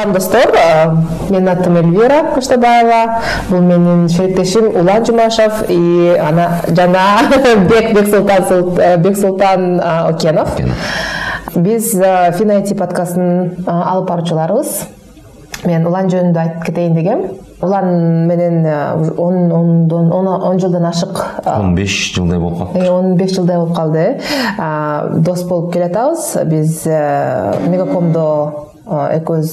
салам достор менин атым эльвира кыштабаева бул менин шериктешим улан жумашев. И ана жана бек бексултан бексултан окенов. Биз финайти подкастын алып баруучуларыбыз мен улан жөнүндө айтып кетейин дегем улан менен он ондон он жылдан ашык он беш жылдай болуп калды он беш жылдай болуп калды э дос болуп келатабыз. Биз мегакомдо экөөбүз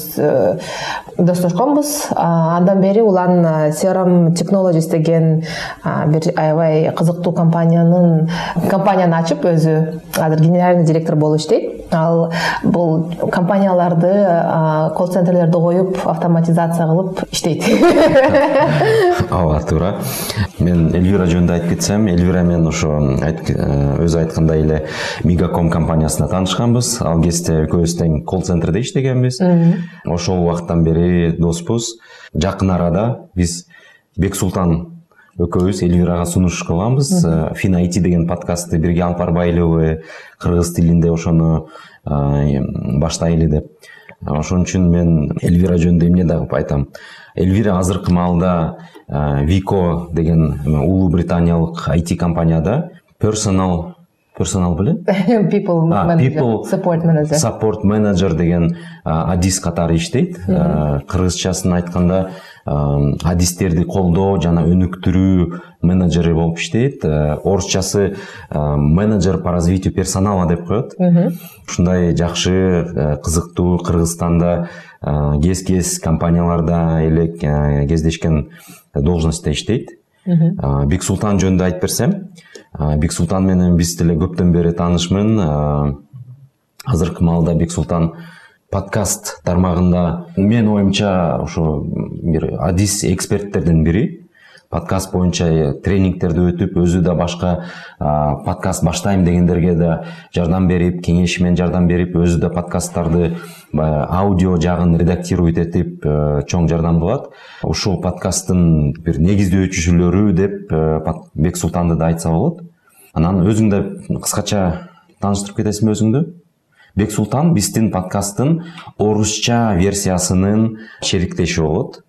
достошконбуз андан бери улан crm technologies деген бир аябай кызыктуу компаниянын компанияны ачып өзү азыр генеральный директор болуп иштейт. Ал бул компанияларды колл центрлерди коюп автоматизация кылып иштейт. Ооба туура мен эльвира жөнүндө айтып кетсем эльвира менен ошо өзү айткандай эле мегаком компаниясында таанышканбыз. Ал кезде экөөбүз тең колл центрде иштегенбиз. Ошол убакыттан бери доспуз жакын арада биз бексултан экөөбүз эльвирага сунуш кылганбыз фин айти деген подкастты бирге алып барбайлыбы кыргыз тилинде ошону баштайлы деп. Ошон үчүн мен эльвира жөнүндө эмне дагы айтам. Эльвира азыркы маалда вико деген улуу британиялык айти компанияда персонал персонал беле people people support manager. support manager деген адис катары иштейт. Кыргызчасын айтканда адистерди колдоо жана өнүктүрүү менеджери болуп иштейт. Орусчасы менеджер по развитию персонала деп коет. Ушундай жакшы кызыктуу кыргызстанда кез кез компанияларда эле кездешкен должностьта иштейт. Бексултан жөнүндө айтып берсем бексултан менен биз деле көптөн бери таанышмын. Азыркы маалда бексултан подкаст тармагында менин оюмча ошо бир адис эксперттердин бири подкаст боюнча тренингтерди өтүп өзү да башка подкаст баштайм дегендерге да жардам берип кеңеши жардам берип өзү да подкасттарды аудио жагын редактировать этип чоң жардам кылат ушул подкасттын бир негиздөөчүсүлөрү деп бексултанды да айтса болот анан өзүң да кыскача тааныштырып кетесиңби өзүңдү бексултан биздин подкасттын орусча версиясынын шериктеши болот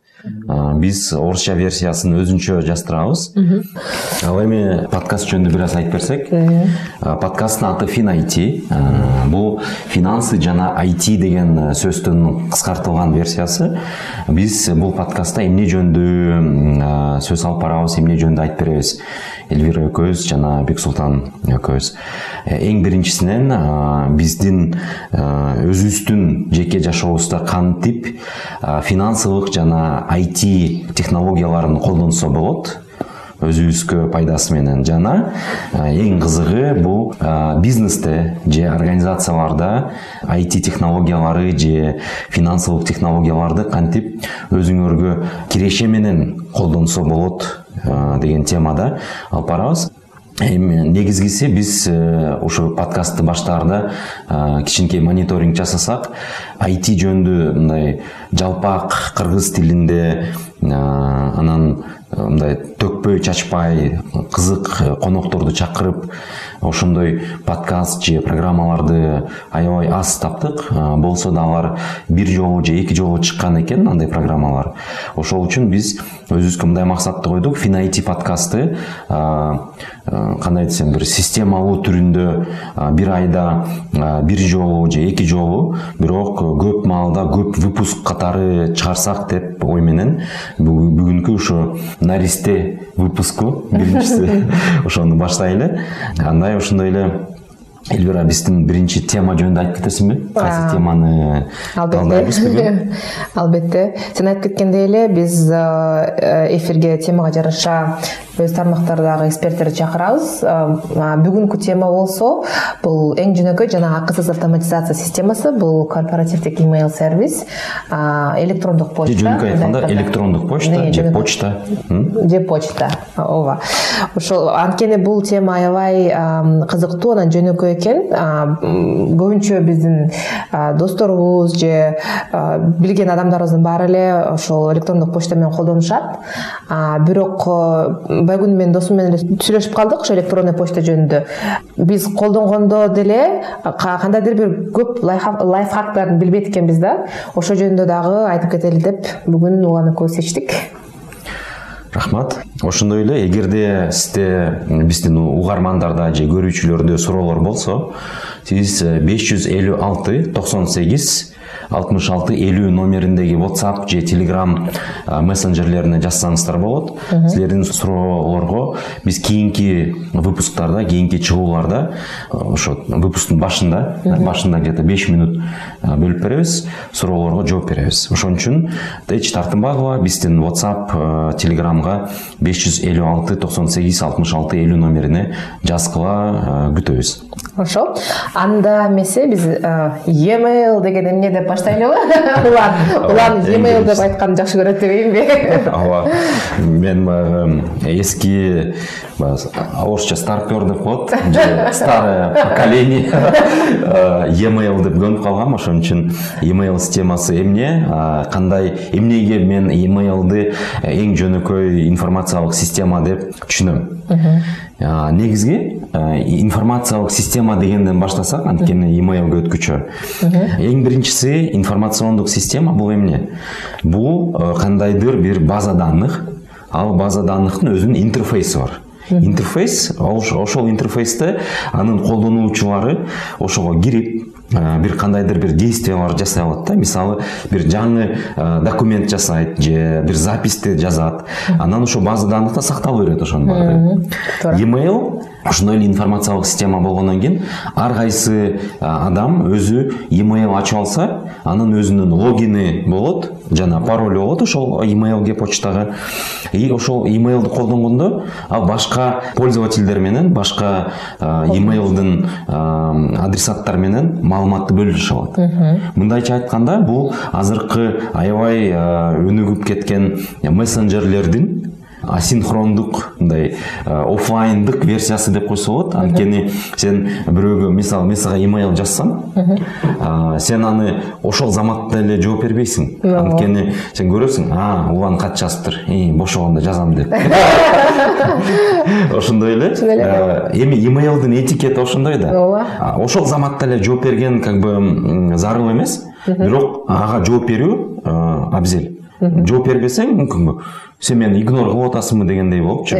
биз орусча версиясын өзүнчө жаздырабыз ал эми подкаст жөнүндө бир аз айтып берсек. Подкасттын аты фин айти бул финансы жана айти деген сөздүн кыскартылган версиясы. Биз бул подкастта эмне жөнүндө сөз алып барабыз эмне жөнүндө айтып беребиз эльвира экөөбүз жана бексултан экөөбүз эң биринчисинен биздин өзүбүздүн жеке жашообузда кантип финансылык жана айти технологияларын колдонсо болот. Өзүбүзгө пайдасы менен. Жана эң кызыгы бул бизнесте же организацияларда айти технологиялары же финансылык технологияларды кантип өзүңөргө киреше менен колдонсо болот деген темада алып барабыз. Эми негизгиси биз ушу подкастты баштаарда кичинекей мониторинг жасасак айти жөнүндө мындай жалпак кыргыз тилинде анан мындай төкпөй чачпай кызык конокторду чакырып ошондой подкаст же программаларды аябай аз таптык. Болсо да алар бир жолу же эки жолу чыккан экен андай программалар. Ошол үчүн биз өзүбүзгө мындай максатты койдук. Финайти подкасты кандай десем бир системалуу түрүндө бир айда бир жолу же эки жолу бирок көп маалда көп выпуск катары чыгарсак деп ой менен бүгүнкү ушу наристе выпуску биринчиси ошону баштайлы андай ошондой эле эльвира биздин биринчи тема жөнүндө айтып кетесиңби кайсы теманы албетте. бүгүн албетте. Сен айтып кеткендей эле биз эфирге темага жараша өз тармактардагы эксперттерди чакырабыз бүгүнкү тема болсо бул эң жөнөкөй жанагы акысыз автоматизация системасы бул корпоративдик email сервис электрондук почта. Жөнөкөй айтканда электрондук почта же почта? Же почта? Ооба ошол анткени бул тема аябай кызыктуу анан жөнөкөй экен көбүнчө биздин досторубуз же билген адамдарыбыздын баары эле ошол электрондук почта менен колдонушат бирок байгүл менин досум менен эле сүйлөшүп калдык ошо электронный почта жөнүндө биз колдонгондо деле кандайдыр бир көп лайфхактарын билбейт экенбиз да. Ошол жөнүндө дагы айтып кетели деп бүгүн улан экөөбүз чечтик рахмат. Ошондой эле эгерде сизде биздин угармандарда же көрүүчүлөрдө суроолор болсо сиз беш жүз элүү алты токсон сегиз алтымыш алты элүү номериндеги whatsapp же telegram мессенджерлерине жазсаңыздар болот силердин суроолорго биз кийинки выпусктарда кийинки чыгууларда ошо выпусктун башында башында где то беш минут бөлүп беребиз суроолорго жооп беребиз ошон үчүн эч тартынбагыла биздин whatsapp telegramга беш жүз элүү алты токсон сегиз алтымыш алты элүү номерине жазгыла күтөбүз. Ошо анда эмесе биз email деген эмне деп баштайлыбы улан улан email деп айтканды жакшы көрөт дебейинби ооба мен баягы эски орусча старпер деп коет же старое поколение. Email деп көнүп калгам ошон үчүн email системасы эмне кандай эмнеге мен emailды эң жөнөкөй информациялык система деп түшүнөм негизги информациялык система дегенден баштасак анткени emailге өткүчө эң биринчиси информациондук система бул эмне бул кандайдыр бир база данных ал база данныхтын өзүнүн интерфейси бар. Интерфейс ошол интерфейсте анын колдонуучулары ошого кирип бир кандайдыр бир действиялар жасай алат да. Мисалы бир жаңы документ жасайт же бир записьти жазат. Анан ошол база данныхта сактала берет ошонун баардыгы email ошондой эле информациялык система болгондон кийин ар кайсы адам өзү email ачып алса анын өзүнүн логини болот жана паролу болот ошол emailге почтага и ошол emailди колдонгондо ал башка пользовательдер менен башка emailдин адресаттары менен маалыматты бөлүшө алат мындайча айтканда бул азыркы аябай өнүгүп кеткен мессенджерлердин асинхрондук мындай оффлайндык версиясы деп койсо болот анткени сен бирөөгө мисалы мен сага email жазсам сен аны ошол заматта эле жооп бербейсиң анткени сен көрөсүң а улан кат жазыптыр бошогондо жазам деп. Ошондой эле. Эми emailдин этикети ошондой да ооба ошол заматта эле жооп берген как бы зарыл эмес. Бирок ага жооп берүү абзел. Жооп бербесең мүмкүн сен мени игнор кылып атасыңбы дегендей болупчу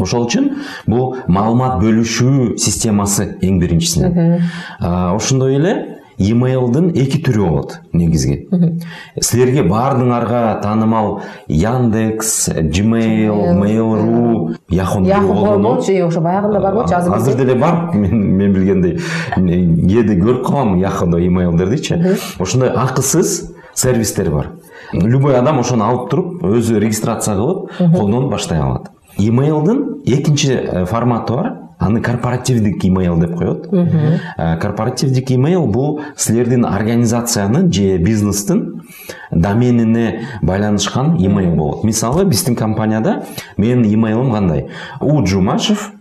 ошол үчүн бул маалымат бөлүшүү системасы эң биринчисинен ошондой эле emailдин эки түрү болот негизги. Силерге баардыгыңарга таанымал яндекс gmail mail.ru yahoo болчу ошо баягында бар болчу азыр деле бар мен билгендей. Кээде көрүп калам яхудо emailдердичи ошондой акысыз сервистер бар. Любой адам ошону алып туруп өзү регистрация кылып колдонуп баштай алат. Emailдин экинчи форматы бар. Аны корпоративдик email деп коет. Корпоративдик email бул силердин организациянын же бизнестин доменине байланышкан email болот. Мисалы биздин компанияда менин emailim кандай? У жумашев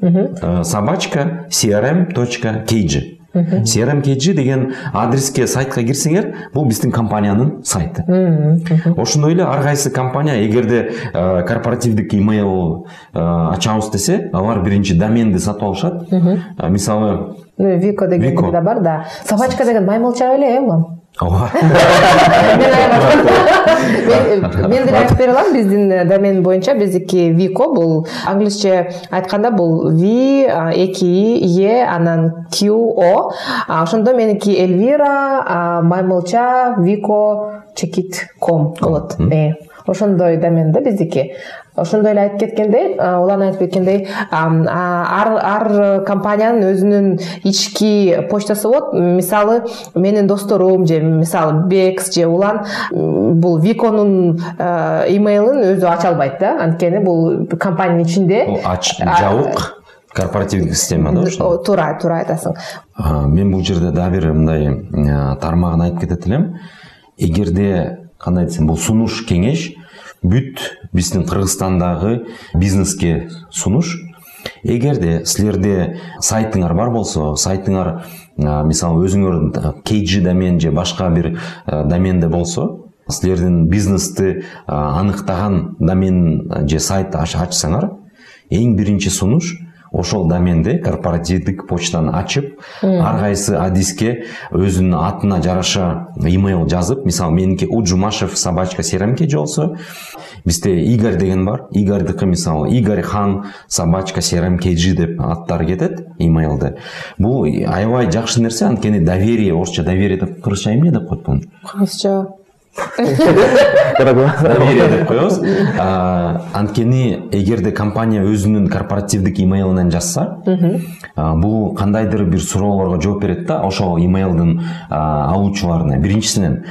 собачка crm точка kg crm деген адреске сайтка кирсеңер бул биздин компаниянын сайты. Ошондой эле ар кайсы компания эгерде корпоративдик email ачабыз десе алар биринчи доменди сатып алышат. Мисалы вико деген да бар да. Собачка деген маймылча эле э улам? Ооба. Мен деле айтып бере алам биздин домен боюнча биздики вико бул англисче айтканда бул v эки и е анан q o ошондо меники эльвира маймылча вико чекит ком болот ошондой домен да биздики ошондой эле айтып кеткендей улан айтып кеткендей ар ар компаниянын өзүнүн ички почтасы болот мисалы менин досторум же мисалы бекс же улан бул виконун имейлин өзү ача албайт да. Анткени бул компаниянын ичинде. Жабык корпоративдик система да ошо туура туура айтасың. Мен бул жерде дагы бир мындай тармагын айтып кетет элем. Эгерде кандай десем бул сунуш кеңеш бүт биздин кыргызстандагы бизнеске сунуш. Эгерде силерде сайтыңар бар болсо сайтыңар мисалы өзүңөр kg домен же башка бир доменде болсо силердин бизнести аныктаган домен же сайт ачсаңар эң биринчи сунуш ошол доменде корпоративдик почтаны ачып ар кайсы адиске өзүнүн атына жараша имейл жазып мисалы меники уджумашев собачка crmkg болсо бизде игорь деген бар игорьдики мисалы игорь хан собачка crmkg деп аттары кетет имейлде бул аябай жакшы нерсе анткени доверие орусча доверие деп кыргызча эмне деп коет буну кыргызча. Доверие деп коебуз анткени эгерде компания өзүнүн корпоративдик имейлинен жазса бул кандайдыр бир суроолорго жооп берет да ошол имейлдин алуучуларына биринчисинен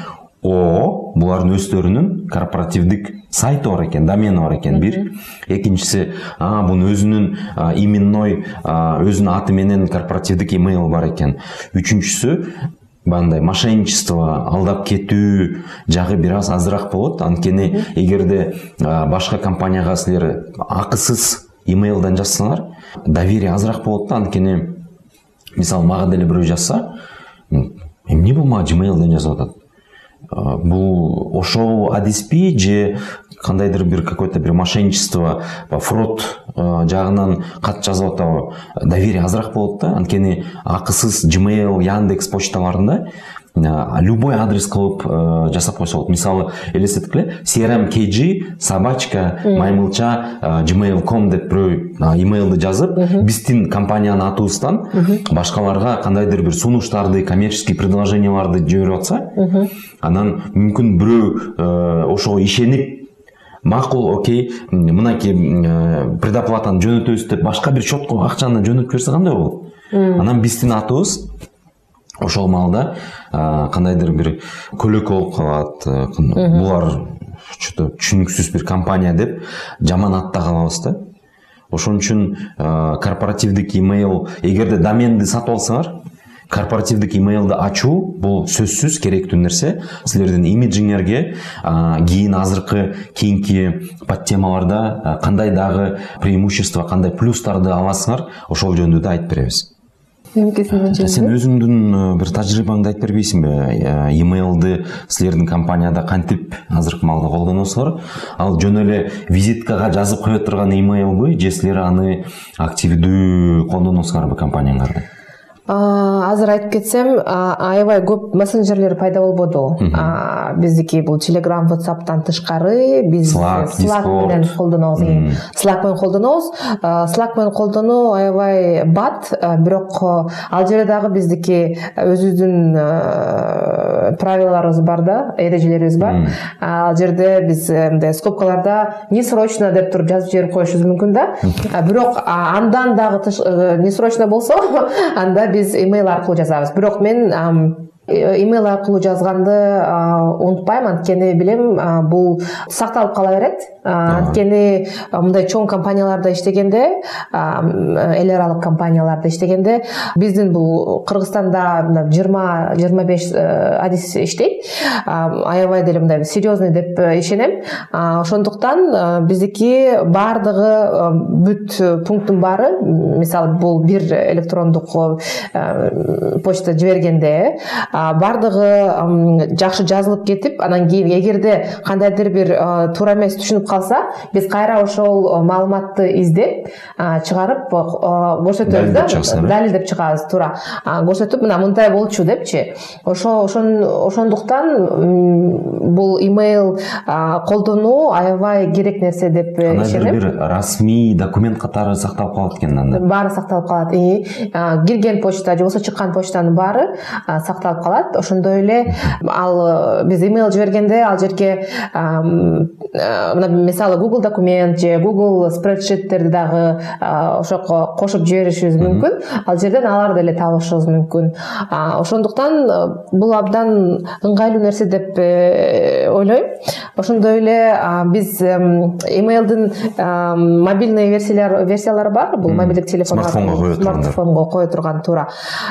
о булардын өздөрүнүн корпоративдик сайты бар экен домени бар экен бир. Экинчиси бунун өзүнүн именной өзүнүн аты менен корпоративдик имейл бар экен үчүнчүсү баягындай мошенничество алдап кетүү жагы бир аз азыраак болот. Анткени эгерде башка компанияга силер акысыз имейлден жазсаңар доверие азыраак болот да. Анткени мисалы мага деле бирөө жазса эмне бул мага gmailден жазып атат. Бул ошол адиспи же кандайдыр бир какой то бир мошенничество фрод жагынан кат жазып атабы доверие азыраак болот да. Анткени акысыз gmail яндекс почталарында любой адрес кылып жасап койсо болот мисалы элестетип эле crm kg собачка маймылча gmail com деп бирөө имейлди жазып биздин компаниянын атыбыздан башкаларга кандайдыр бир сунуштарды коммерческий предложенияларды жиберип атса анан мүмкүн бирөө ошого ишенип макул окей мынакей предоплатаны жөнөтөбүз деп башка бир счетко акчаны жөнөтүп берсе кандай болот анан биздин атыбыз ошол маалда кандайдыр бир көлөкө болуп калат булар че то түшүнүксүз бир компания деп жаман атта калабыз да. Ошон үчүн корпоративдик имейл эгерде доменди сатып алсаңар корпоративдик имейлди ачуу бул сөзсүз керектүү нерсе. Силердин имиджиңерге кийин азыркы кийинки подтемаларда кандай дагы преимущество кандай плюстарды аласыңар ошол жөнүндө да айтып беребиз. Сен өзүңдүн бир тажрыйбаңды айтып бербейсиңби имейлди силердин компанияда кантип азыркы маалда колдоносуңар? Ал жөн эле визиткага жазып кое турган имейлби же силер аны активдүү колдоносуңарбы компанияңарда азыр айтып кетсем аябай көп мессенджерлер пайда болбоду биздики бул телеграм whatsappтан тышкары биз slack менен колдонобуз. Slack менен колдонобуз. Slack менен колдонуу аябай бат бирок ал жерде дагы биздики өзүбүздүн правилаларыбыз бар да эрежелерибиз бар. Ал жерде биз мындай скобкаларда не срочно деп туруп жазып жиберип коюшубуз мүмкүн да. Бирок андан дагы не срочно болсо анда биз имейл аркылуу жазабыз бирок мен имейл аркылуу жазганды унутпайм анткени билем бул сакталып кала берет анткени мындай чоң компанияларда иштегенде эл аралык компанияларда иштегенде биздин бул кыргызстанда жыйырма жыйырма беш адис иштейт. Аябай деле мындай серьезный деп ишенем. Ошондуктан биздики баардыгы бүт пункттун баары мисалы бул бир электрондук почта жибергенде баардыгы жакшы жазылып кетип анан кийин эгерде кандайдыр бир туура эмес түшүнүп калса биз кайра ошол маалыматты издеп чыгарып көрсөтөбүз да далилдеп чыгабыз туура көрсөтүп мына мындай болчу депчи. Ошо ошондуктан бул имейл колдонуу аябай керек нерсе деп ишенем бир расмий документ катары сакталып калат экен анда баары сакталып калат кирген почта же болбосо чыккан почтанын баары сакталып калат. Ошондой эле ал биз имейл жибергенде ал жерге мына мисалы google документ же google спредшиттерди дагы ошоко кошуп жиберишибиз мүмкүн. Ал жерден аларды эле табышыбыз мүмкүн. Ошондуктан бул абдан ыңгайлуу нерсе деп э, ойлойм. Ошондой эле биз эмейлдин мобильный версиялар версиялары бар. Бул мобилдик телефон смартфонго кое турган смартфонго кое турган туура.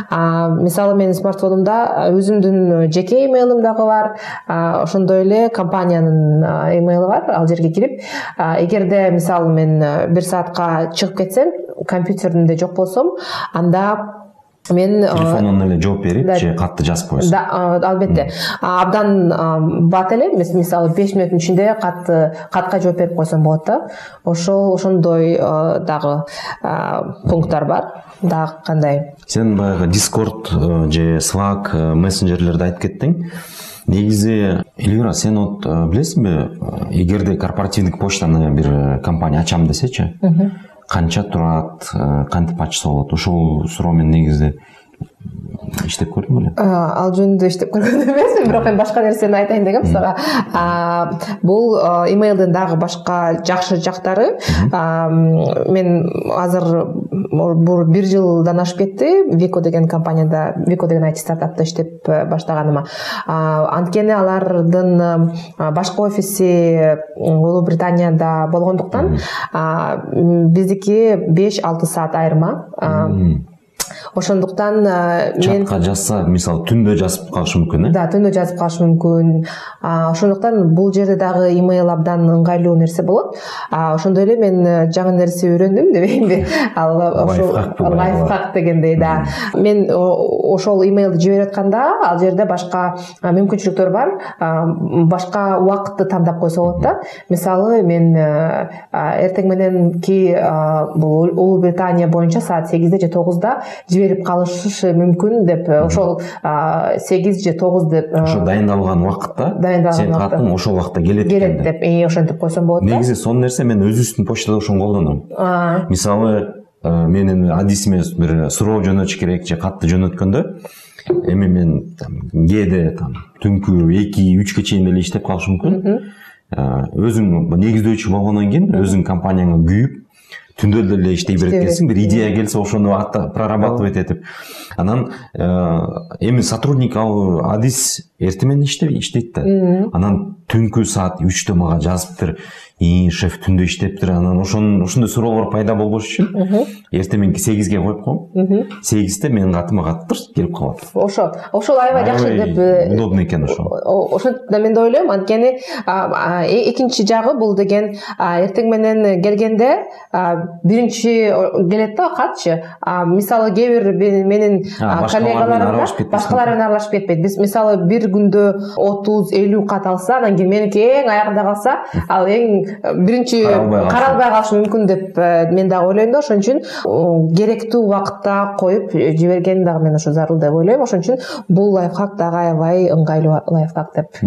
Мисалы менин смартфонумда өзүмдүн жеке эмейлим дагы бар ошондой эле компаниянын эмейли бар ал жерге кирип эгерде мисалы мен бир саатка чыгып кетсем компьютеримде жок болсом анда мен телефондон эле жооп берип же катты жазып коесуң. да албетте. Абдан бат эле мисалы беш мүнөттүн ичинде катты катка жооп берип койсом болот да. Ошол ошондой дагы пункттар бар. Дагы кандай? Сен баягы дискорд же slack мессенджерлерди айтып кеттиң. Негизи эльвира сен вот билесиңби эгерде корпоративдик почтаны бир компания ачам десечи канча турат э, кантип ачса болот? Ушул суроо менен негизи иштеп көрдүң беле ал жөнүндө иштеп көргөн эмесмин бирок эми башка нерсени айтайын дегем сага. Бул имейлдин дагы башка жакшы жактары. Мен азыр бир жылдан ашып кетти. Вико деген компанияда вико деген айти стартапта иштеп э, баштаганыма. Анткени алардын башкы офиси улуу британияда болгондуктан биздики беш алты саат айырма ошондуктан мен чатка жазса мисалы түндө жазып калышы мүмкүн э? Да түндө жазып калышы мүмкүн. Ошондуктан бул жерде дагы имейл абдан ыңгайлуу нерсе болот. Ошондой эле мен жаңы нерсе үйрөндүм дебейинби ал лайфхак дегендей да. Мен ошол имейлди жиберип атканда ал жерде башка мүмкүнчүлүктөр бар. Башка убакытты тандап койсо болот да. Мисалы мен эртең мененки бул улуу британия боюнча саат сегизде же тогузда жиберип калышы мүмкүн деп ошол сегиз же тогуз деп ошо дайындалган убакытта дайындалган сенин катың ошол убакытта келет келет деп ошентип койсом болот да. Негизи сонун нерсе мен өзүбүздүн почтада ошону колдоном мисалы менин адисиме бир суроо жөнөтүш керек же катты жөнөткөндө эми мен кээде там түнкү эки үчкө чейин деле иштеп калышым мүмкүн өзүң негиздөөчү болгондон кийин өзүң компанияңа күйүп түндө деле иштей берет экенсиң бир идея келсе ошону прорабатывать этип анан эми сотрудник ал адис эртең менен иштейт да анан түнкү саат үчтө мага жазыптыр. Ии шеф түндө иштептир анан ошон ошондой суроолор пайда болбош үчүн эртең мененки сегизге коюп коем. Сегизде менин катыма катып келип калат. Ошо ошол аябай жакшы деп э, удобный экен ошол. ошентип да мен да ойлойм анткени экинчи жагы бул деген эртең менен келгенде биринчи келет да катчы. Мисалы кээ бир менин коллегаларым башкалар менен аралашып кетпейт. Биз мисалы бир күндө отуз элүү кат алса анан кийин меники эң аягында калса ал эң биринчи каралбай калышы мүмкүн деп э, мен дагы ойлойм да ошон үчүн керектүү убакытта коюп жиберген дагы мен ошо зарыл деп ойлойм. Ошон үчүн бул лайфхак дагы аябай ыңгайлуу лайфхак деп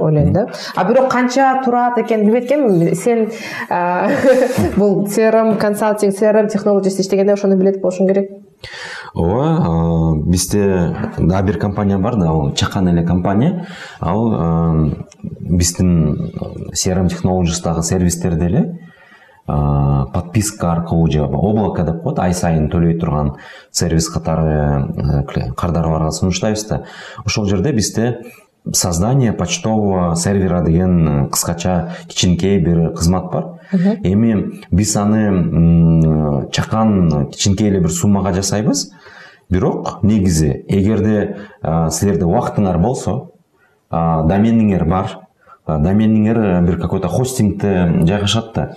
ойлойм да. А бирок канча турат экенин билбейт экенмин. Сен бул crm консалтинг crm технологис иштегенде ошону билет болушуң керек ооба бизде дагы бир компания бар да ал чакан эле компания. Ал биздин crm технологистагы сервистерди эле подписка аркылуу же облако деп коет ай сайын төлөй турган сервис катары кардарларга сунуштайбыз да. Ошол жерде бизде создание почтового сервера деген кыскача кичинекей бир кызмат бар. Эми биз аны чакан кичинекей эле бир суммага жасайбыз. Бирок негизи эгерде силерде убактыңар болсо домениңер бар. Домениңер бир какой то хостингде жайгашат да.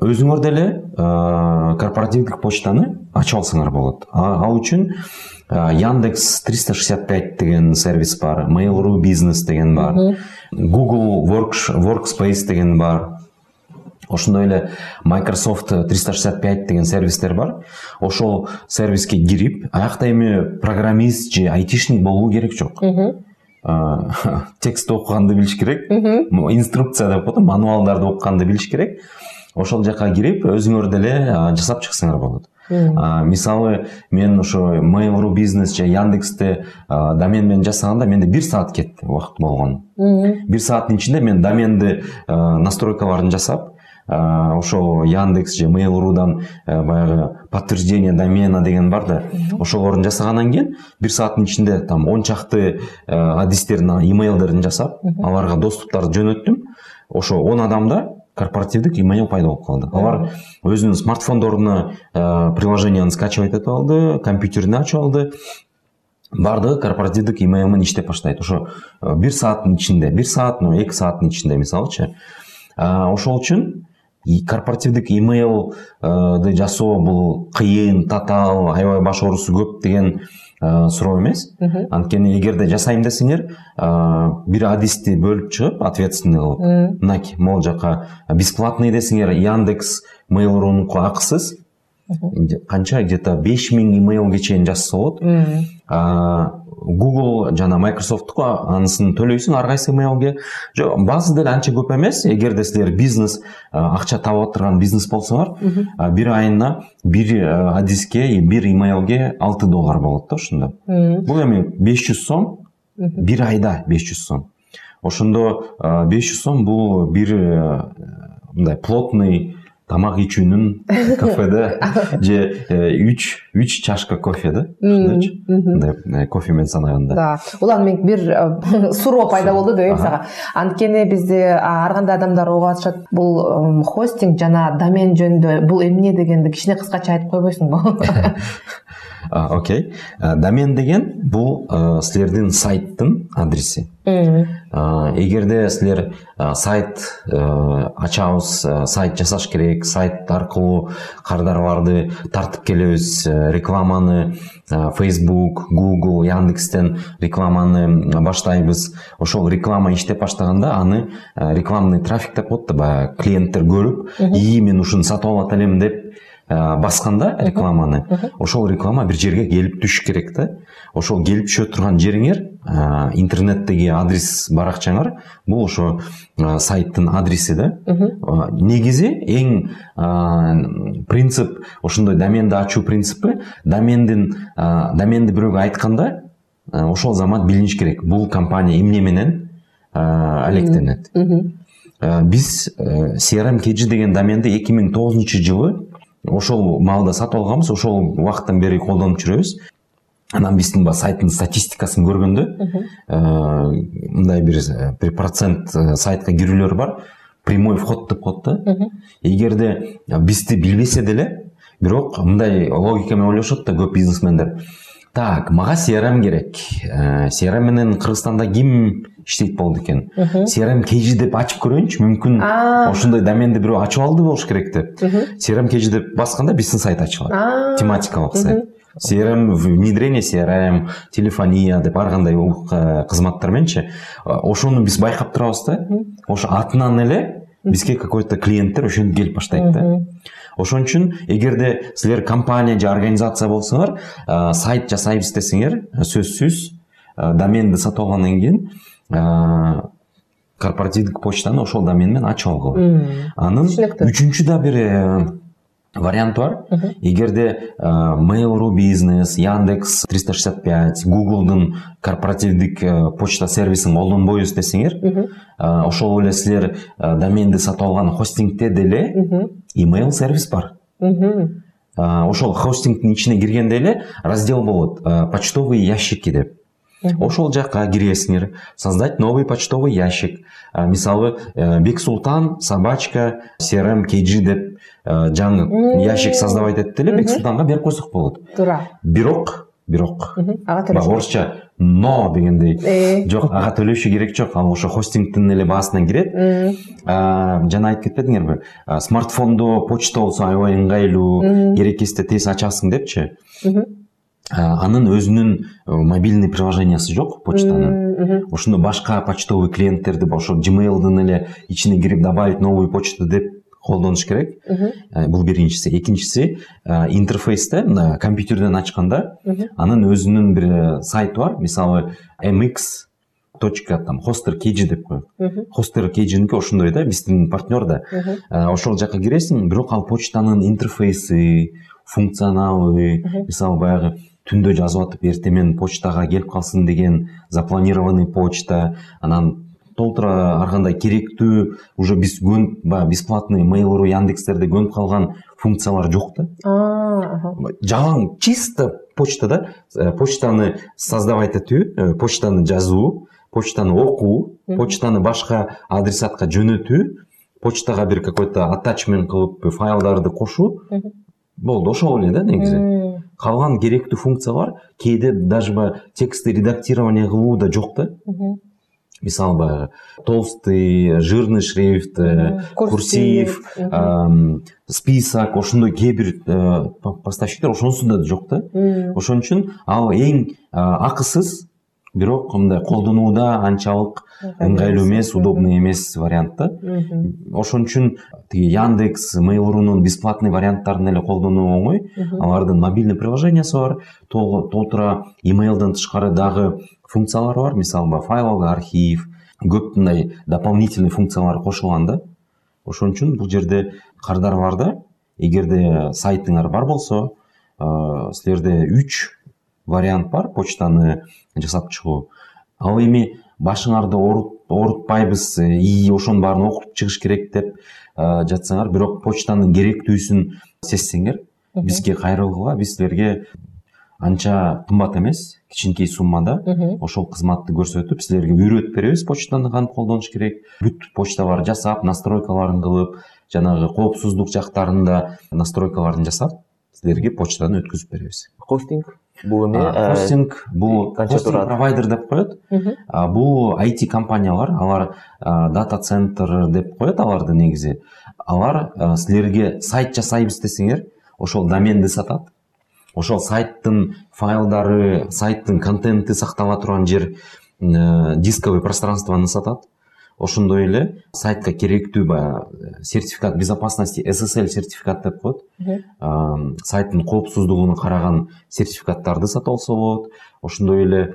Өзүңөр деле корпоративдик почтаны ачып алсаңар болот. Ал үчүн яндекс триста шестьдесят пять деген сервис бар mail.ru бизнес деген бар google workspace деген бар. Ошондой эле microsoft триста шестьдесят пять деген сервистер бар. Ошол сервиске кирип аякта эми программист же айтишник болуу керек жок. Текстти окуганды билиш керек. Инструкция деп коет мануалдарды окуганды билиш керек. Ошол жака кирип өзүңөр деле жасап чыксаңар болот. Мисалы мен ошо mail.ru бизнес же яндексте домен менен жасаганда менде бир саат кетти убакыт болгону бир сааттын ичинде мен доменди настройкаларын жасап ә, ошол яндекс же mail рудан ә, баягы подтверждение домена деген бар да. Ошолорун жасагандан кийин бир сааттын ичинде там он чакты ә, адистердин имейлдерин жасап аларга доступтарды жөнөттүм. Ошо он адамда корпоративдик имейл пайда болуп калды. Алар өзүнүн смартфондоруна ә, приложенияны скачивать этип алды компьютерине ачып алды. Баардыгы корпоративдик имейл менен иштеп баштайт. Ошо бир сааттын ичинде бир саат эки сааттын ичинде мисалычы. Ошол үчүн корпоративдик имейлды жасоо бул кыйын татаал аябай баш оорусу көп деген суроо эмес. Анткени эгерде жасайм десеңер бир адисти бөлүп чыгып ответственный кылып мынакей могул жака бесплатный десеңер яндекс mail рунуку акысыз канча? Где то беш миң имейлге чейин жазса болот. Google жана microsoftтуку анысын төлөйсүң ар кайсы имейлге. Жок баасы деле анча көп эмес. Эгерде силер бизнес акча таап отурган бизнес болсоңор бир айына бир адиске бир имейлге алты доллар болот да ошондо бул эми беш жүз сом бир айда беш жүз сом. Ошондо беш жүз сом бул бир мындай плотный тамак ичүүнүн кафеде же э, үч үч чашка кофе да мындай э, кофе менен санаганда да. Улан мен бир э, суроо пайда болду деп сага анткени бизде ар кандай адамдар угуп атышат бул хостинг жана домен жөнүндө бул эмне? дегенди кичине кыскача айтып койбойсуңбу окей. Домен деген бул силердин сайттын адреси эгерде силер сайт ачабыз сайт жасаш керек сайт аркылуу кардарларды тартып келебиз рекламаны facebook google яндекстен рекламаны баштайбыз ошол реклама иштеп баштаганда аны рекламный трафик деп коет да баягы клиенттер көрүп ии мен ушуну сатып алып аталем деп басканда рекламаны. Ошол реклама бир жерге келип түшүш керек да. Ошол келип түшө турган жериңер интернеттеги адрес баракчаңар бул ошо сайттын адреси да. Негизи эң принцип ошондой доменди ачуу принципи домендин доменди бирөөгө айтканда ошол замат билиниш керек. Бул компания эмне менен алектенет. Биз crm kg деген доменди эки миң тогузунчу жылы ошол маалда сатып алганбыз ошол убакыттан бери колдонуп жүрөбүз. Анан биздин баягы сайттын статистикасын көргөндө мындай бир бир процент сайтка кирүүлөр бар. Прямой вход деп коет да. Эгерде бизди билбесе деле бирок мындай логика менен ойлошот да көп бизнесмендер. Так мага crm керек. Crm менен кыргызстанда ким иштейт болду экен crm kg деп ачып көрөйүнчү мүмкүн ошондой доменди бирөө ачып алды болуш керек деп. Crm kg деп басканда биздин сайт ачылат тематикалык сайт. Crm внедрение crm телефония деп ар кандай кызматтар мененчи ошону биз байкап турабыз да. Ошо атынан эле бизге какой то клиенттер ошентип келип баштайт да. Ошон үчүн эгерде силер компания же организация болсоңор сайт жасайбыз десеңер сөзсүз доменди сатып алгандан кийин корпоративдик почтаны ошол домен менен ачып алгыла анын үчүнчү да бир вариант бар эгерде mail.ru бизнес яндекс триста шестьдесят пять гуглдун корпоративдик почта сервисин колдонбойбуз десеңер ошол эле силер доменди сатып алган хостингте деле имейл сервис бар. Ошол хостингдин ичине киргенде эле раздел болот почтовые ящики деп ошол жака киресиңер создать новый почтовый ящик. Мисалы бексултан собачка crm kg деп жаңы ящик создавать этип эле бексултанга берип койсок болот. Туура бирок бирок. Ага төлөш орусча но дегендей. Жок ага төлөшү керек жок ал ошо хостингдин эле баасынан кирет. Жана айтып кетпедиңерби. Смартфондо почта болсо аябай ыңгайлуу керек кезде тез ачасың депчи? Анын өзүнүн мобильный приложениясы жок почтанын. Ошондо башка почтовый клиенттерди ошо gmailдын эле ичине кирип добавить новую почту деп колдонуш керек. Бул биринчиси. Экинчиси интерфейсте мына компьютерден ачканда анын өзүнүн бир сайты бар. Мисалы mx точка там хостер kg деп коет. Хостер kgники ошондой да биздин партнер да. Ошол жака киресиң бирок ал почтанын интерфейси функционалы мисалы баягы түндө жазып атып эртең менен почтага келип калсын деген запланированный почта. Анан толтура ар кандай керектүү уже биз көнүп баягы бесплатный mail ру яндекстерде көнүп калган функциялар жок да жалаң чисто почта да. Э, почтаны создавать этүү почтаны жазуу почтаны окуу почтаны башка адресатка жөнөтүү почтага бир какой то атачмент кылып файлдарды кошуу болду ошол эле да негизи. Калган керектүү функциялар кээде даже баягы текстти редактирование кылуу да жок да мисалы баягы толстый жирный шрифт э, курсив список ошондой кээ бир э, поставщиктер ошонусу да жок да ошон үчүн ал эң акысыз бирок мындай колдонууда анчалык ыңгайлуу эмес удобный эмес вариант да. Ошон үчүн тиги яндекс mail рунун бесплатный варианттарын эле колдонуу оңой. Алардын мобильный приложениясы бар. Толтура имейлден тышкары дагы функциялары бар. Мисалы баягы файловый архив көп мындай дополнительный функциялар кошулган да. Ошон үчүн бул жерде кардарларда эгерде сайтыңар бар болсо силерде үч вариант бар почтаны жасап чыгуу ал эми башыңарды оорутпайбыз и ошонун баарын окуп чыгыш керек деп жатсаңар бирок почтанын керектүүсүн сезсеңер бизге кайрылгыла биз силерге анча кымбат эмес кичинекей суммада ошол кызматты көрсөтүп силерге үйрөтүп беребиз почтаны кантип колдонуш керек. Бүт почталарды жасап настройкаларын кылып жанагы коопсуздук жактарында настройкаларын жасап силерге почтаны өткөзүп беребиз. Хостинг? Бул эме хостинг бул хостинг провайдер деп коет бул IT компаниялар алар дата центр деп коет аларды негизи алар силерге сайт жасайбыз десеңер ошол доменди сатат ошол сайттын файлдары сайттын контенти сактала турган жер дисковый пространствоны сатат ошондой эле сайтка керектүү баягы сертификат безопасности ссл сертификат деп коет. Сайттын коопсуздугуна караган сертификаттарды сатып алса болот. Ошондой эле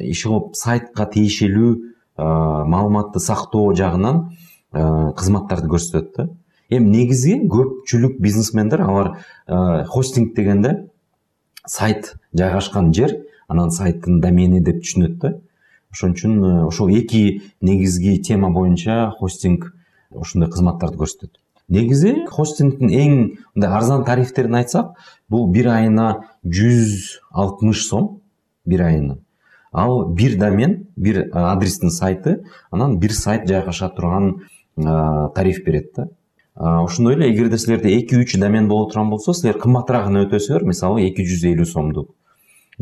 иши кылып сайтка тиешелүү маалыматты сактоо жагынан кызматтарды көрсөтөт да. Эми негизи көпчүлүк бизнесмендер алар хостинг дегенде сайт жайгашкан жер анан сайттын домени деп түшүнөт да. Ошон үчүн э, ошол эки негизги тема боюнча хостинг ушундай кызматтарды көрсөтөт. Негизи хостингдин эң мындай арзан тарифтерин айтсак бул бир айына жүз алтымыш сом бир айына. Ал бир домен бир адрестин сайты анан бир сайт жайгаша турган тариф берет да. Ошондой эле эгерде силерде эки үч домен боло турган болсо силер кымбатыраагына өтөсүңөр мисалы эки жүз элүү сомдук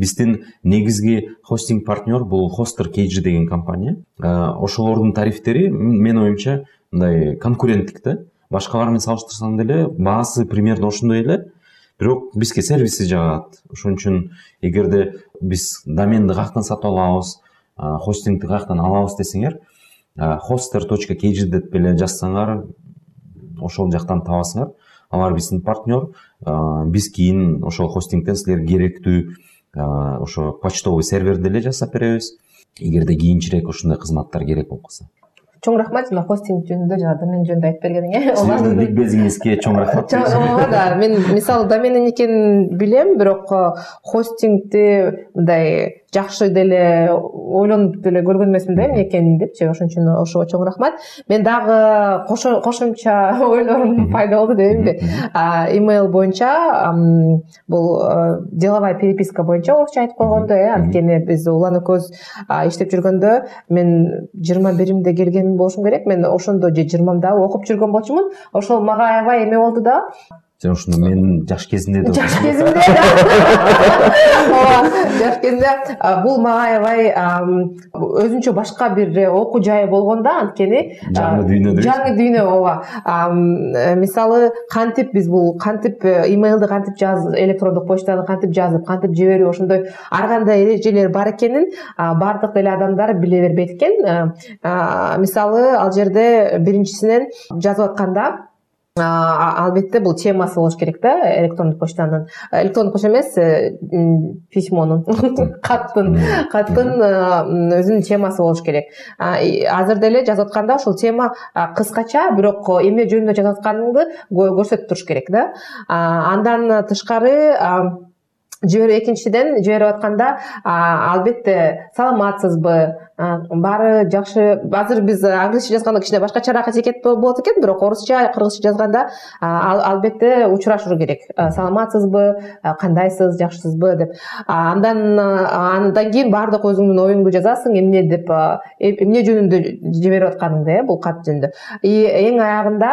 биздин негизги хостинг партнер бул хостер kg деген компания. Ошолордун тарифтери менин оюмча мындай конкуренттик да. Башкалар менен салыштырсаң деле баасы примерно ошондой эле. Бирок бизге сервиси жагат. Ошон үчүн эгерде биз доменди каяктан сатып алабыз хостингди каяктан алабыз десеңер hoster точка kg деп эле жазсаңар ошол жактан табасыңар. Алар биздин партнер. Биз кийин ошол хостингден силерге керектүү ошо почтовый серверди эле жасап беребиз. Эгерде кийинчерээк ушундай кызматтар керек болуп калса чоң рахмат жана хостинг жөнүндө жана домен жөнүндө айтып бергениңе сиздин ликбезиңизге чоң рахмат ооба мен мисалы доменин экенин билем бирок хостингди мындай жакшы деле ойлонуп деле көргөн эмесмин да эмне экенин депчи ошон үчүн ошого чоң рахмат. Мен дагы кошумча ойлорум пайда болду дебейинби имейл боюнча бул деловая переписка боюнча орусча айтып койгондо э анткени биз улан экөөбүз иштеп жүргөндө мен жыйырма биримде келген болушум керек. Мен ошондо же жыйырмамда окуп жүргөн болчумун. Ошол мага аябай эме болду да жана ушуну менин жаш кезимде да жаш кезимде ооба жаш кезимде бул мага аябай өзүнчө башка бир окуу жайы болгон да анткени жаңы дүйнө дейбиз жаңы дүйнө ооба. Мисалы кантип биз бул кантип имейлди кантип жазып электрондук почтаны кантип жазып кантип жиберүү ошондой ар кандай эрежелер бар экенин баардык деле адамдар биле бербейт экен мисалы ал жерде биринчисинен жазып атканда албетте бул темасы болуш керек да электрондук почтанын. Электрондук почта эмес э, письмонун. Каттын каттын өзүнүн темасы болуш керек. Азыр деле жазып атканда ошол тема кыскача бирок эмне жөнүндө жазып атканыңды көрсөтүп туруш керек да. Андан тышкары жиберип экинчиден жиберип атканда албетте саламатсызбы баары жакшы азыр биз англисче жазганда кичине башкачараак этикет болот экен бирок орусча кыргызча жазганда албетте учурашуу керек. Саламатсызбы кандайсыз жакшысызбы деп. Андан андан кийин баардык өзүңдүн оюңду жазасың эмне деп эмне жөнүндө жиберип атканыңды э бул кат жөнүндө. И эң аягында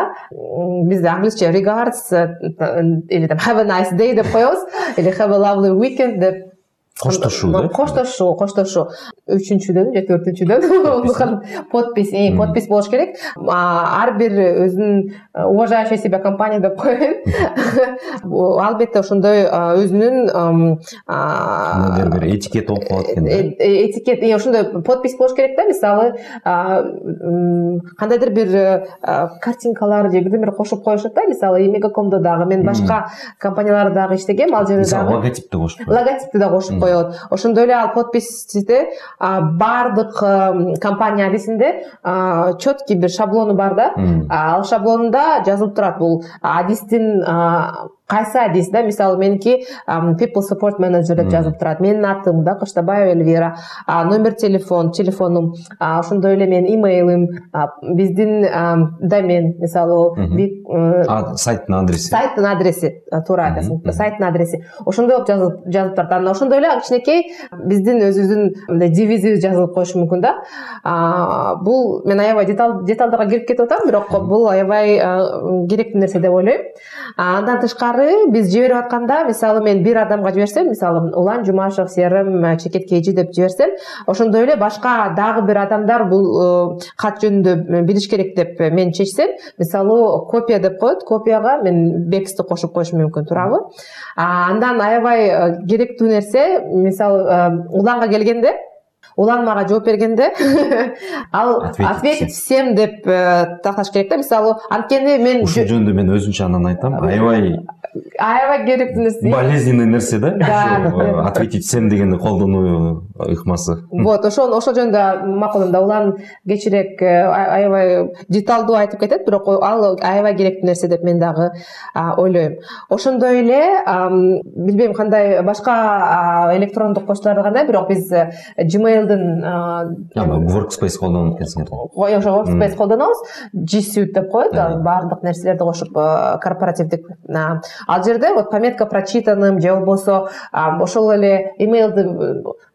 биз англисче regards или там have a nice day деп коебуз или have a lovely weekend деп коштошуу да? Коштошуу коштошуу үчүнчүдөн же төртүнчүдөн подпись подпись болуш керек ар бир өзүнүн уважающий себя компания деп коеюн албетте ошондой өзүнүн бир этикет болуп калат экен этикет ошондой подпись болуш керек да мисалы кандайдыр бир картинкалар же бирдеме кошуп коюшат да мисалы мегакомдо дагы мен башка компанияларда дагы иштегем ал жерде мисалы логотипти кошуп логотипти да кошуп коет. Ошондой эле ал подписьте баардык компания адисинде четкий бир шаблону бар да. Ал шаблонунда жазылып турат бул адистин кайсы адис да? Мисалы меники people support manager деп жазылып турат менин атым да кыштабаева эльвира. Номер телефон телефонум ошондой эле менин имейлим биздин домен. Мисалы сайттын адреси сайттын адреси туура айтасың. сайттын адреси ошондой болуп жазылып турат анан ошондой эле кичинекей биздин өзүбүздүн мындай девизибиз жазылып коюшу мүмкүн да. Бул мен аябай деталдарга кирип кетип атам бирок бул аябай керектүү нерсе деп ойлойм. Андан тышкары биз жиберип атканда мисалы мен бир адамга жиберсем мисалы улан жумашев серим э, чекет kg деп жиберсем ошондой эле башка дагы бир адамдар бул кат э, жөнүндө билиш керек деп мен чечсем мисалы копия деп коет. Копияга мен бексти кошуп коюшум мүмкүн туурабы. Андан аябай э, керектүү нерсе мисалы уланга келгенде улан мага жооп бергенде ал ответить всем деп такташ керек да мисалы анткени мен ушул жөнүндө мен өзүнчө анан айтам. Аябай аябай нерсе болезненный нерсе да? Э, ответить всем дегенди колдонуу ыкмасы вот ошол ошол жөнүндө макул да. Улан кечирээк э, аябай деталдуу айтып кетет бирок ал аябай керектүү нерсе деп мен дагы ойлойм ошондой эле билбейм кандай башка электрондук почталарда кандай бирок биз э, gmailдин workspace колдонот экенсиңер ошо workspace колдонобуз g suite деп коет баардык нерселерди кошуп корпоративдик ал жерде вот пометка прочитанным же болбосо ошол эле имейлди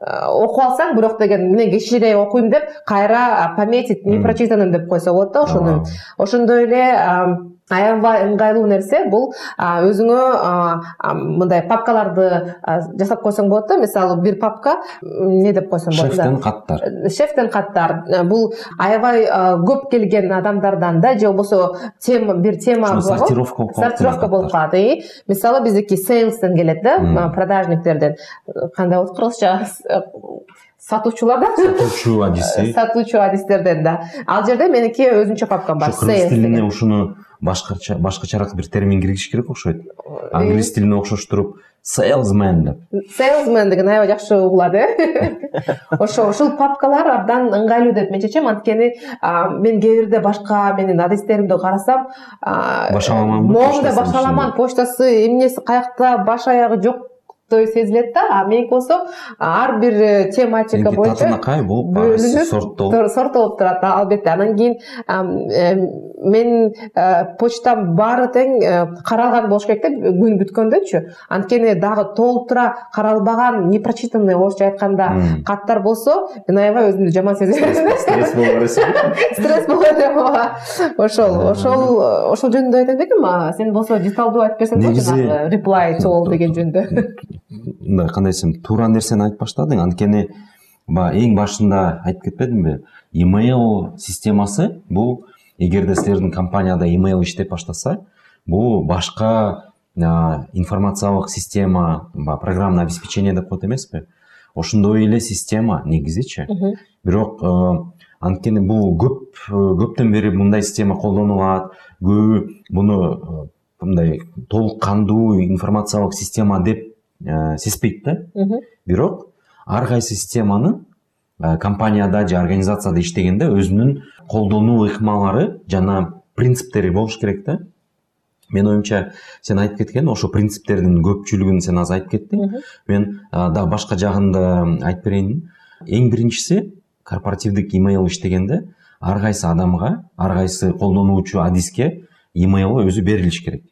окуп алсаң бирок деген мен кечирээк окуйм деп кайра пометить непрочитанным деп койсо болот да ошону ошондой эле аябай ыңгайлуу нерсе бул өзүңө мындай папкаларды жасап койсоң болот да мисалы бир папка эмне деп койсоң болот шефтен каттар шефтен каттар бул аябай көп келген адамдардан да же болбосо тема бир тема сортировка болуп калат сортировка болуп калат мисалы биздики сейлстен келет да продажниктерден. Кандай болот кыргызча сатуучулардан сатуучу адиси сатуучу адистерден да. Ал жерде меники өзүнчө папкам бар кыргыз тилине ушуну башкача башкачараак бир термин киргизиш керек окшойт. Англис тилине окшоштуруп salesman деп. Salesman деген аябай жакшы угулат э? Ошо ушул папкалар абдан ыңгайлуу деп мен чечем. Анткени мен кээ бирде башка менин адистеримди карасам баш аламанбы моундай баш аламан почтасы эмнеси каякта баш аягы жок сезилет да а меники болсо ар бир э, тематика боюнча татынакай болуп бөлүнүп сорттолуп сорттолуп турат албетте анан кийин менин э, почтам баары тең э, каралган болуш керек да күн бүткөндөчү анткени дагы толтура каралбаган непрочитанный орусча айтканда каттар болсо мен аябай өзүмдү жаман сезип берем стресс боло бересиз стресс боло берем ооба. Ошол ошол ошол жөнүндө айтайын дегем сен болсо деталдуу айтып берсең болчу жанагы to all деген жөнүндө. Мындай кандай десем туура нерсени айтып баштадың анткени эң башында айтып кетпедимби имейл системасы бул эгерде силердин компанияда имейл иштеп баштаса бул башка информациялык система баягы программное обеспечение деп коет эмеспи ошондой эле система негизичи бирок анткени бул көп көптөн бери мындай система колдонулат көбү муну мындай толук кандуу информациялык система деп сезбейт да? Бирок ар кайсы системанын э, компанияда же организацияда иштегенде өзүнүн колдонуу ыкмалары жана принциптери болуш керек да? Менин оюмча сен айтып кеткен ошо принциптердин көпчүлүгүн сен азыр айтып кеттиң. Мен дагы башка жагын да айтып берейин. Эң биринчиси корпоративдик имейл иштегенде ар кайсы адамга ар кайсы колдонуучу адиске имейл өзү берилиш керек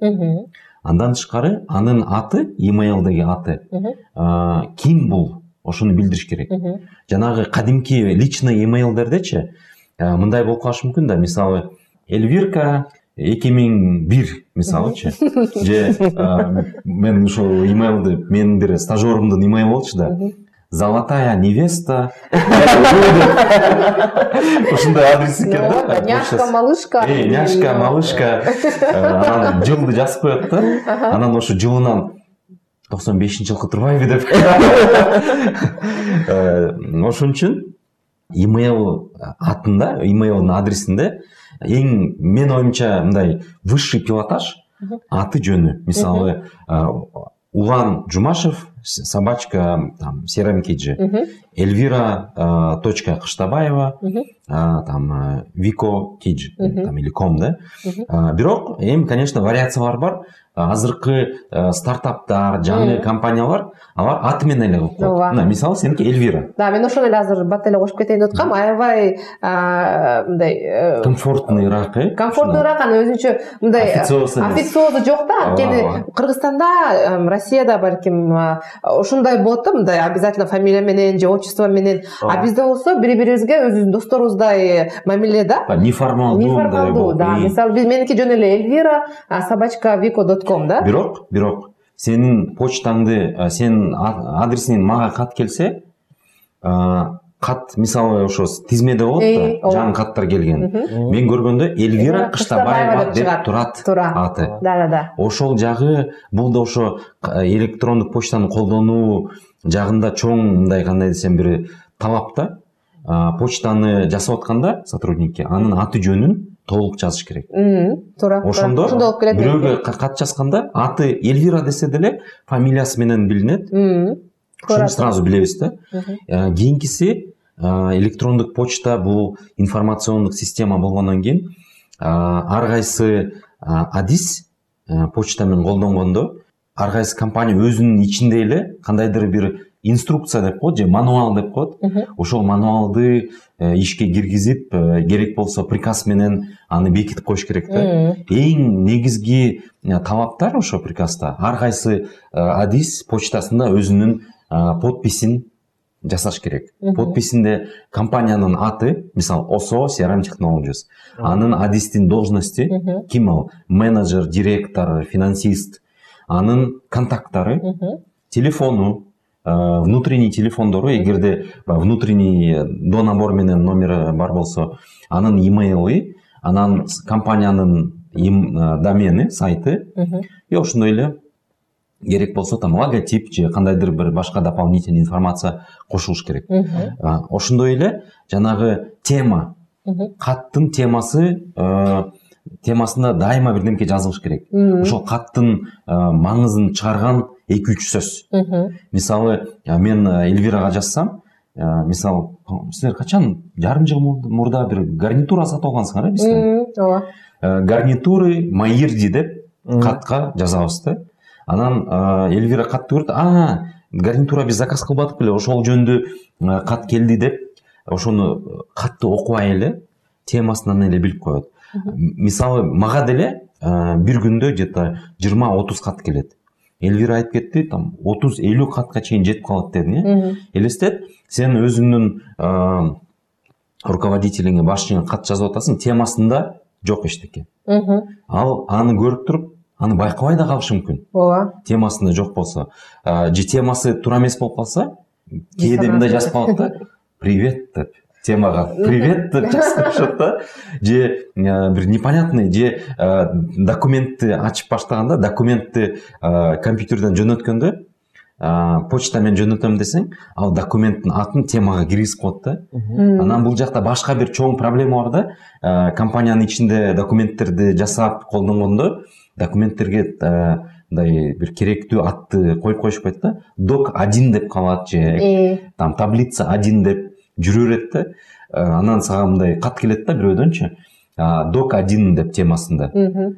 андан тышкары анын аты имейлдеги аты ким бул? Ошону билдириш керек. Жанагы кадимки личный имейлдердечи а, мындай болуп калышы мүмкүн да. Мисалы эльвирка эки миң бир мисалычы. Же мен ушул имейлди менин бир стажерымдын имейлі болчу да. Золотая невеста. Ушундай адрес экен да? няшка малышка. Э няшка малышка. Э, анан жылды жазып коет да анан ошо жылынан токсон бешинчи жылкы турбайбы деп. Э, ошон үчүн имейл атында имейлдин адресинде эң менин оюмча мындай высший пилотаж аты жөнү мисалы улан жумашев собачка там серым киджи. Мхм эльвира э, точка кыштабаева а, там э, вико кидж Мгм. там или ком да. А, бирок эми конечно вариациялар бар азыркы э, стартаптар жаңы компаниялар алар аты менен эле коюп коет мына мисалы сеники эльвира. Да мен ошону эле азыр бат эле кошуп кетейин деп аткам аябай мындай э, комфортныйраак э? комфорттуураак анан өзүнчө мындай официозу жок да. Анткени кыргызстанда россияда балким ушундай болот да мындай обязательно фамилия менен же отчество менен. А бизде болсо бири бирибизге өзүбүздүн досторубуздай мамиле да? Неформалдуу неформалдуу да. мисалы биз меники жөн эле эльвира собачка вико дот ком да? Бирок бирок сенин почтаңды сенин адресиңен мага кат келсе а, кат мисалы ошо тизмеде болот да жаңы каттар келген. Мен көргөндө эльвира кыштабаева деп турат Тура. аты. Да да да ошол жагы бул да ошо электрондук почтаны колдонуу жагында чоң мындай кандай десем бир талап да почтаны жасап атканда сотрудникке анын аты жөнүн толук жазыш керек. Туура ошондо ошондой болуп келет бирөөгө ка- кат жазганда аты эльвира десе деле фамилиясы менен билинет ошону сразу билебиз да. Э, кийинкиси э, электрондук почта бул информациондук система болгондон кийин ар кайсы э, адис почта менен колдонгондо ар кайсы компания өзүнүн ичинде эле кандайдыр бир инструкция деп коет же мануал деп коет ошол мануалды э, ишке киргизип э, керек болсо приказ менен аны бекитип коюш керек да. Эң негизги э, талаптар ошо приказда ар кайсы адис почтасында өзүнүн подписин жасаш керек. Подписинде компаниянын аты мисалы осо crm technologies. Анын адистин должности ким ал менеджер директор финансист. Анын контакттары телефону э, внутренний телефондору эгерде внутренний до набор менен номери бар болсо анын имейлы анан компаниянын э, домени сайты. И ошондой эле керек болсо там логотип же кандайдыр бир башка дополнительный информация кошулуш керек. Ошондой эле жанагы тема. Каттын темасы э, темасында дайыма бирдемке жазылыш керек. Ошол каттын э, маңызын чыгарган эки үч сөз мисалы мен э, эльвирага жазсам э, мисалы силер качан жарым жыл мурда- бир гарнитура сатып алгансыңар э бизден ооба. Гарнитуры майирди деп катка жазабыз да анан эльвира катты көрүп а гарнитура биз заказ кылбадык беле ошол жөнүндө кат келди деп ошону катты окубай эле темасынан эле билип коет. Мисалы мага деле бир күндө где то жыйырма отуз кат келет. Эльвира айтып кетти там отуз элүү катка чейин жетип калат дедиң э? Элестет сен өзүңдүн руководителиңе башчыңа кат жазып атасың темасында жок эчтеке. Ал аны көрүп туруп аны байкабай да калышы мүмкүн ооба темасында жок болсо А, же темасы туура эмес болуп калса кээде мындай жазып калат да привет деп темага привет деп жазып да. Же э, бир непонятный же э, документти ачып баштаганда документти э, компьютерден жөнөткөндө э, почтамен жөнөтөм десең ал документтин атын темага киргизип коет да. Анан бул жакта башка бир чоң проблема бар да. Э, компаниянын ичинде документтерди жасап колдонгондо документтерге э, мындай бир керектүү атты коюп коюшпайт да док один деп калат же Э, там таблица один деп жүрө берет да Э, анан сага мындай кат келет да бирөөдөнчү док один деп темасында.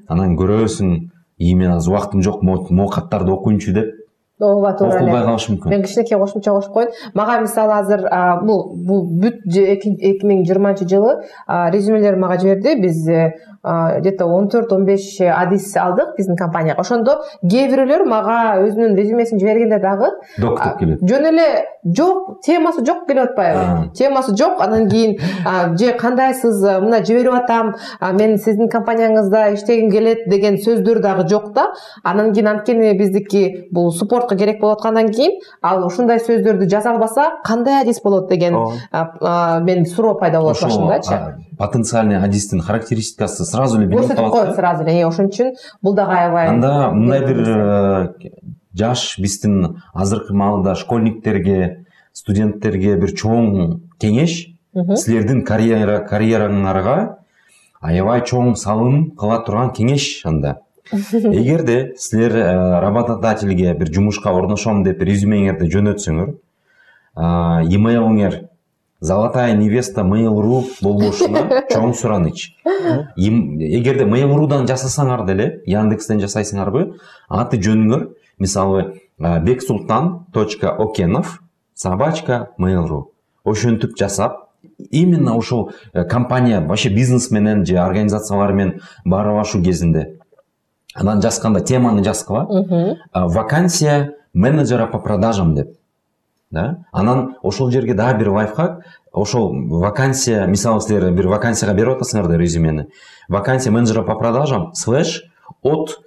Анан көрөсүң и мен азыр убактым жок могу каттарды окуйнчу деп. Ооба туура эле окулбай калышы мүмкүн мен кичинекей кошумча кошуп коеюн мага мисалы азыр бул бул бүт эки миң жыйырманчы жылы резюмелер мага жиберди биз э, где то он төрт он беш адис алдык биздин компанияга ошондо кээ бирөөлөр мага өзүнүн резюмесин жибергенде дагы док деп келет жөн эле жок темасы жок келип атпайбы. Темасы жок анан кийин же кандайсыз мына жиберип атам мен сиздин компанияңызда иштегим келет деген сөздөр дагы жок да анан кийин анткени биздики бул суппортко керек болуп аткандан кийин ал ушундай сөздөрдү жаза албаса кандай адис болот деген менде суроо пайда болот башымдачы потенциальный адистин характеристикасы сразу эле көрсөтүп коет сразу эле ошон үчүн бул дагы аябай анда мындай бир э, жаш биздин азыркы маалда школьниктерге студенттерге бир чоң кеңеш силердин карьера карьераңарга аябай чоң салым кыла турган кеңеш анда. Эгерде силер э, работодательге бир жумушка орношом деп резюмеңерди жөнөтсөңөр имейлиңер золотая невеста mail ру болбошуна чоң сураныч эгерде mail рудан жасасаңар деле яндекстен жасайсыңарбы аты жөнүңөр мисалы бексултан точка окенов собачка mail ру. Ошентип жасап именно ошол э, компания вообще бизнес менен же организациялар менен баарлашуу кезинде анан жазганда теманы жазгыла вакансия менеджера по продажам деп. Да? Анан ошол жерге дагы бир лайфхак ошол вакансия мисалы силер бир вакансияга берип атасыңар да резюмени. Вакансия менеджера по продажам слэш от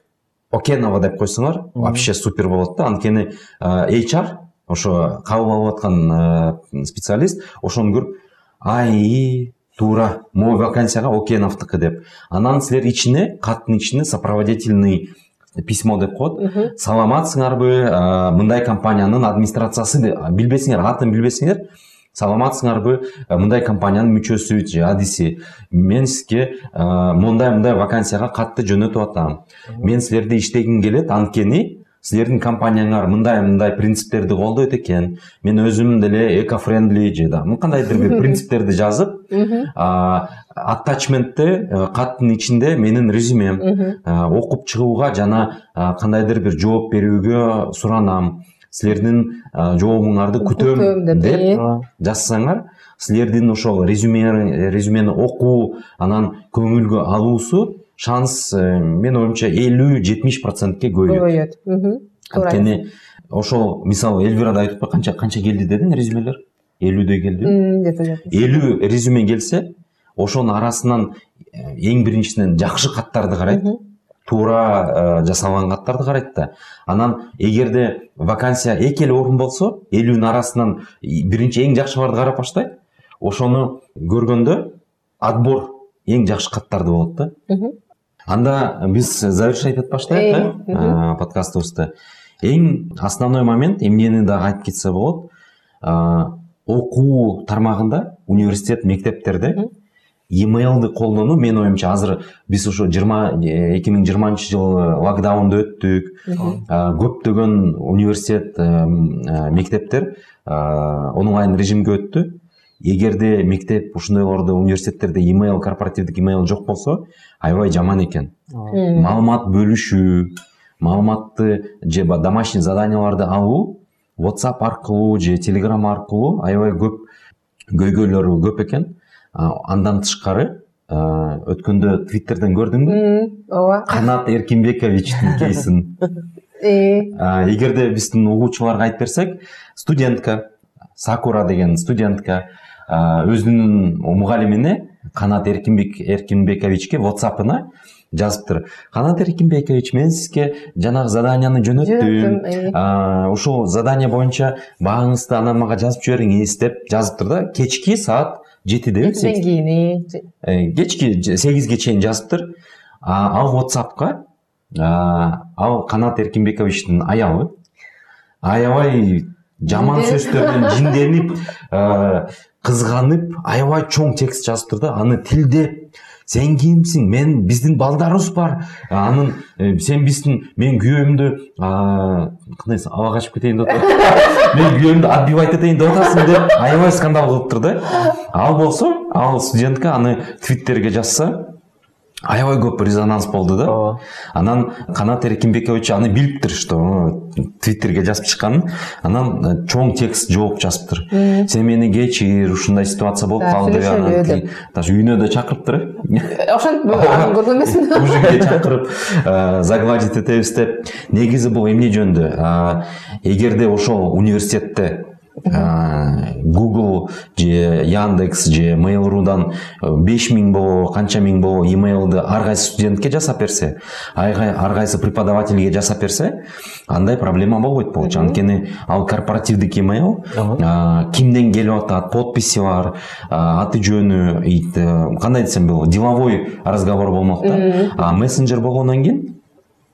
окенова деп койсоңор вообще супер болот да. Анткени HR ошо кабыл алып аткан специалист ошону көрүп ай туура могу вакансияга океновдуку деп. Анан силер ичине каттын ичине сопроводительный письмо деп коет саламатсыңарбы мындай компаниянын администрациясы билбесеңер атын билбесеңер саламатсыңарбы мындай компаниянын мүчөсү же адиси мен сизге мындай мындай вакансияга катты жөнөтүп атам. Мен силерди иштегим келет анткени силердин компанияңар мындай мындай принциптерди колдойт экен мен өзүм деле эко френдли же да кандайдыр бир принциптерди жазып аттачментте э, каттын ичинде менин резюмем. Окуп чыгууга жана кандайдыр бир жооп берүүгө суранам силердин жообуңарды күтөм деп жазсаңар силердин ошол резюмени окуу анан көңүлгө алуусу шанс э, менин оюмча элүү жетимиш процентке көбөйөт анткени ошол мисалы эльвирада айтып канча канча келди дедиң резюмелер? Элүүдөй келдиби элүү резюме келсе ошонун арасынан эң биринчисинен жакшы каттарды карайт туура жасалган каттарды карайт да. Анан эгерде вакансия эки эле орун болсо элүүнүн арасынан биринчи эң жакшыларды карап баштайт ошону көргөндө отбор эң жакшы каттарды болот да. Анда биз завершать этип баштайлык э подкастыбызды эң основной момент эмнени дагы айтып кетсе болот окуу тармагында университет мектептерде емейлди колдонуу менин оюмча азыр биз ушу жыйырма эки миң жыйырманчы жылы локдаунду өттүк көптөгөн университет мектептер онлайн режимге өттү эгерде мектеп ушундайларда университеттерде имейл корпоративдик имейл жок болсо аябай жаман экен маалымат бөлүшүү маалыматты же домашний заданияларды алуу whatsapp аркылуу же telegram аркылуу аябай көп көйгөйлөрү көп экен андан тышкары өткөндө твиттерден көрдүңбү ооба. Канат эркинбековичтин кейсин эгерде биздин угуучуларга айтып берсек студентка сакура деген студентка өзүнүн мугалимине канат эркинбек эркинбековичке ватсапына жазыптыр канат эркинбекович мен сизге жанагы заданияны жөнөттүм ушул задание боюнча бааңызды анан мага жазып жибериңиз деп жазыптыр да кечки саат жетиде экиден кийин кечки сегизге чейин жазыптыр ал ватсапка ал канат эркинбековичтин аялы аябай жаман сөздөрдөн жинденип кызганып аябай чоң текст жазыптыр да аны тилдеп сен кимсиң мен биздин балдарыбыз бар анын э, сен биздин мен күйөөмдү кандай ала качып кетейин деп атат мен күйөөмдү отбивать этейин деп атасың деп аябай скандал кылыптыр да ал болсо ал студентка аны твиттерге жазса аябай көп резонанс болду да. Ооба анан канат эркинбекович аны билиптир что твиттерге жазып чыкканын анан э, чоң текст жооп жазыптыр сен мени кечир ушундай ситуация болуп калды анан даже үйүнө да чакырыптыр э. Ошентип көргөн эмесмин чакырып заговорить этебиз деп негизи бул эмне жөнүндө эгерде ошол университетте google же яндекс же mail.ruдан беш миң болобу канча миң болобу имейлди ар кайсы студентке жасап берсе ар кай- ар кайсы преподавательге жасап берсе андай проблема болбойт болчу. Анткени ал корпоративдик имейл кимден келип атат подписи бар аты жөнү э, кандай десем болот деловой разговор болмок да а мессенджер болгондон кийин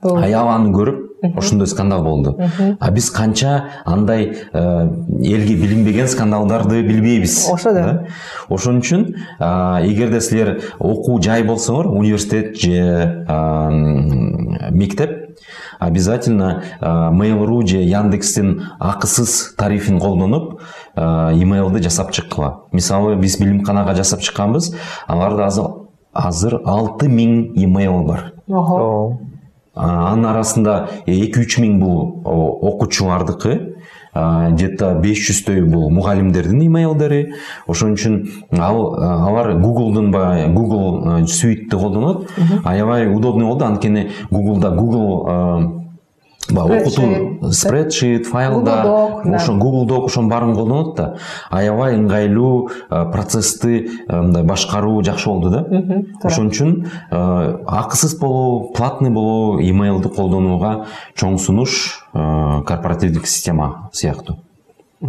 аял аны көрүп ошондой скандал болду. А биз канча андай э, элге билинбеген скандалдарды билбейбиз Ошо да. ошон үчүн эгерде силер окуу жай болсоңор университет же мектеп обязательно mail.ru же яндекстин акысыз тарифин колдонуп имейлди жасап чыккыла. Мисалы биз билимканага жасап чыкканбыз аларда азыр алты миң имейл бар. Ого. Анын арасында эки үч миң бул окуучулардыкы где то беш жүздөй бул мугалимдердин имейлдери. Ошон үчүн ал алар гуглдун баягы google суитти колдонот. Аябай удобный болду. Анткени гуглда google баягы окутуу спредшит файлда ошо google doc ошонун баарын колдонот да аябай ыңгайлуу а, процессти мындай башкаруу жакшы болду да? Ошон үчүн а, акысыз болобу платный болобу имейлди колдонууга чоң сунуш корпоративдик система сыяктуу